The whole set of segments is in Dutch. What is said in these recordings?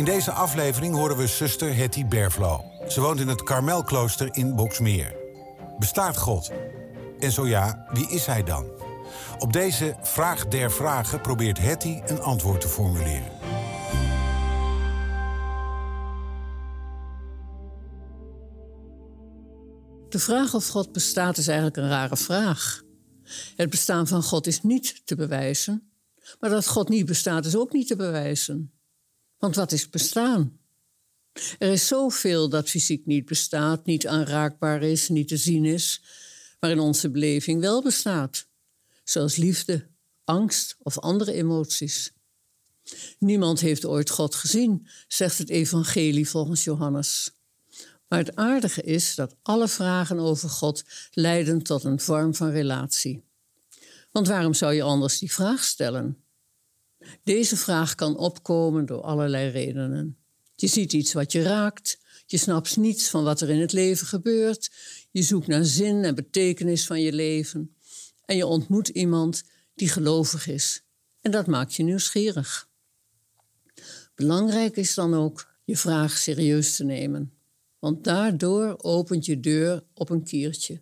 In deze aflevering horen we zuster Hetty Berflo. Ze woont in het Karmelklooster in Boksmeer. Bestaat God? En zo ja, wie is hij dan? Op deze vraag der vragen probeert Hetty een antwoord te formuleren. De vraag of God bestaat is eigenlijk een rare vraag. Het bestaan van God is niet te bewijzen, maar dat God niet bestaat is ook niet te bewijzen. Want wat is bestaan? Er is zoveel dat fysiek niet bestaat, niet aanraakbaar is, niet te zien is, maar in onze beleving wel bestaat. Zoals liefde, angst of andere emoties. Niemand heeft ooit God gezien, zegt het Evangelie volgens Johannes. Maar het aardige is dat alle vragen over God leiden tot een vorm van relatie. Want waarom zou je anders die vraag stellen? Deze vraag kan opkomen door allerlei redenen. Je ziet iets wat je raakt, je snapt niets van wat er in het leven gebeurt, je zoekt naar zin en betekenis van je leven en je ontmoet iemand die gelovig is. En dat maakt je nieuwsgierig. Belangrijk is dan ook je vraag serieus te nemen, want daardoor opent je deur op een kiertje.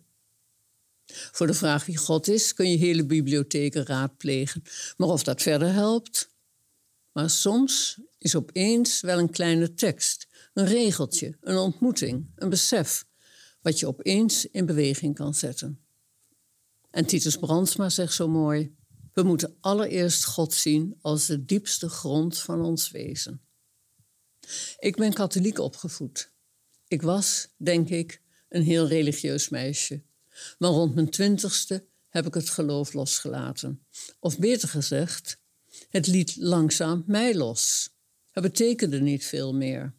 Voor de vraag wie God is kun je hele bibliotheken raadplegen. Maar of dat verder helpt? Maar soms is opeens wel een kleine tekst, een regeltje, een ontmoeting, een besef, wat je opeens in beweging kan zetten. En Titus Brandsma zegt zo mooi: We moeten allereerst God zien als de diepste grond van ons wezen. Ik ben katholiek opgevoed. Ik was, denk ik, een heel religieus meisje. Maar rond mijn twintigste heb ik het geloof losgelaten. Of beter gezegd, het liet langzaam mij los. Het betekende niet veel meer.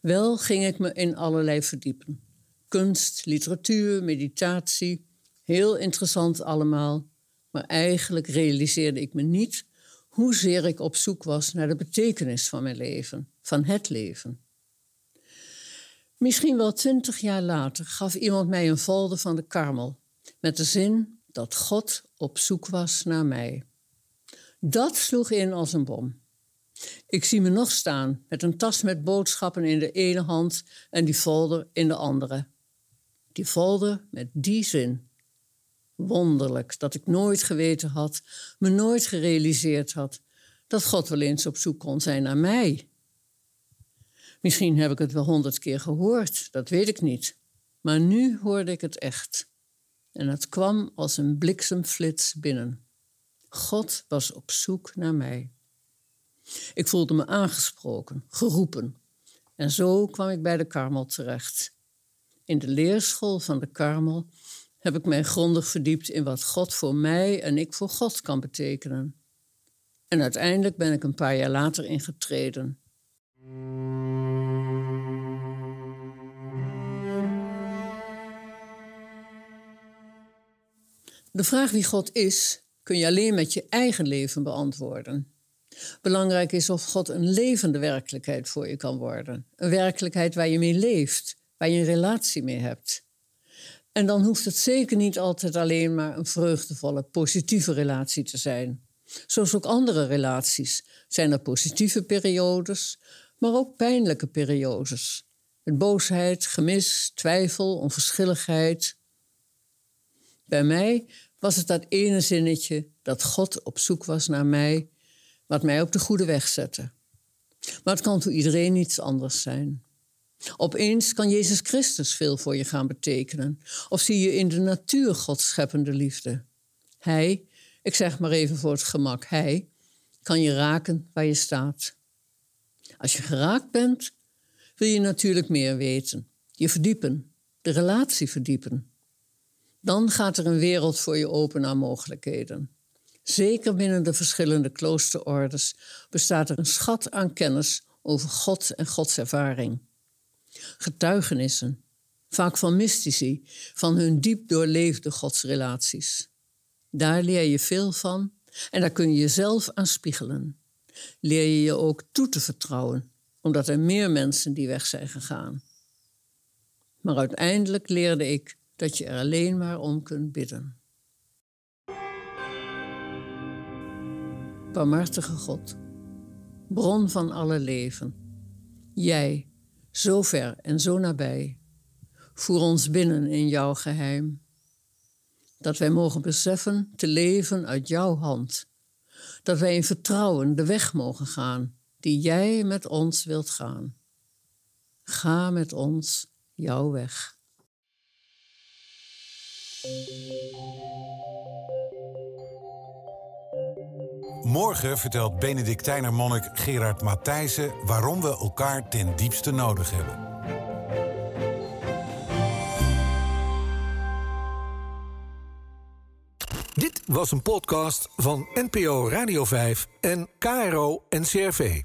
Wel ging ik me in allerlei verdiepen. Kunst, literatuur, meditatie, heel interessant allemaal. Maar eigenlijk realiseerde ik me niet hoezeer ik op zoek was naar de betekenis van mijn leven, van het leven. Misschien wel twintig jaar later gaf iemand mij een folder van de Karmel met de zin dat God op zoek was naar mij. Dat sloeg in als een bom. Ik zie me nog staan met een tas met boodschappen in de ene hand en die folder in de andere. Die folder met die zin. Wonderlijk dat ik nooit geweten had, me nooit gerealiseerd had dat God wel eens op zoek kon zijn naar mij. Misschien heb ik het wel honderd keer gehoord, dat weet ik niet. Maar nu hoorde ik het echt. En het kwam als een bliksemflits binnen. God was op zoek naar mij. Ik voelde me aangesproken, geroepen. En zo kwam ik bij de Karmel terecht. In de leerschool van de Karmel heb ik mij grondig verdiept in wat God voor mij en ik voor God kan betekenen. En uiteindelijk ben ik een paar jaar later ingetreden. De vraag wie God is, kun je alleen met je eigen leven beantwoorden. Belangrijk is of God een levende werkelijkheid voor je kan worden. Een werkelijkheid waar je mee leeft, waar je een relatie mee hebt. En dan hoeft het zeker niet altijd alleen maar een vreugdevolle, positieve relatie te zijn. Zoals ook andere relaties zijn er positieve periodes, maar ook pijnlijke periodes. Met boosheid, gemis, twijfel, onverschilligheid. Bij mij was het dat ene zinnetje dat God op zoek was naar mij, wat mij op de goede weg zette. Maar het kan voor iedereen iets anders zijn. Opeens kan Jezus Christus veel voor je gaan betekenen. Of zie je in de natuur Gods scheppende liefde. Hij, ik zeg maar even voor het gemak, hij kan je raken waar je staat. Als je geraakt bent, wil je natuurlijk meer weten, je verdiepen, de relatie verdiepen. Dan gaat er een wereld voor je open aan mogelijkheden. Zeker binnen de verschillende kloosterordes bestaat er een schat aan kennis over God en Godservaring. Getuigenissen, vaak van mystici, van hun diep doorleefde godsrelaties. Daar leer je veel van en daar kun je jezelf aan spiegelen. Leer je je ook toe te vertrouwen, omdat er meer mensen die weg zijn gegaan. Maar uiteindelijk leerde ik dat je er alleen maar om kunt bidden. Barmhartige God, bron van alle leven, Jij, zo ver en zo nabij, voer ons binnen in jouw geheim. Dat wij mogen beseffen te leven uit jouw hand. Dat wij in vertrouwen de weg mogen gaan die jij met ons wilt gaan. Ga met ons jouw weg. Morgen vertelt Benedictijner monnik Gerard Matthijssen waarom we elkaar ten diepste nodig hebben. Dit was een podcast van NPO Radio 5 en KRO NCRV.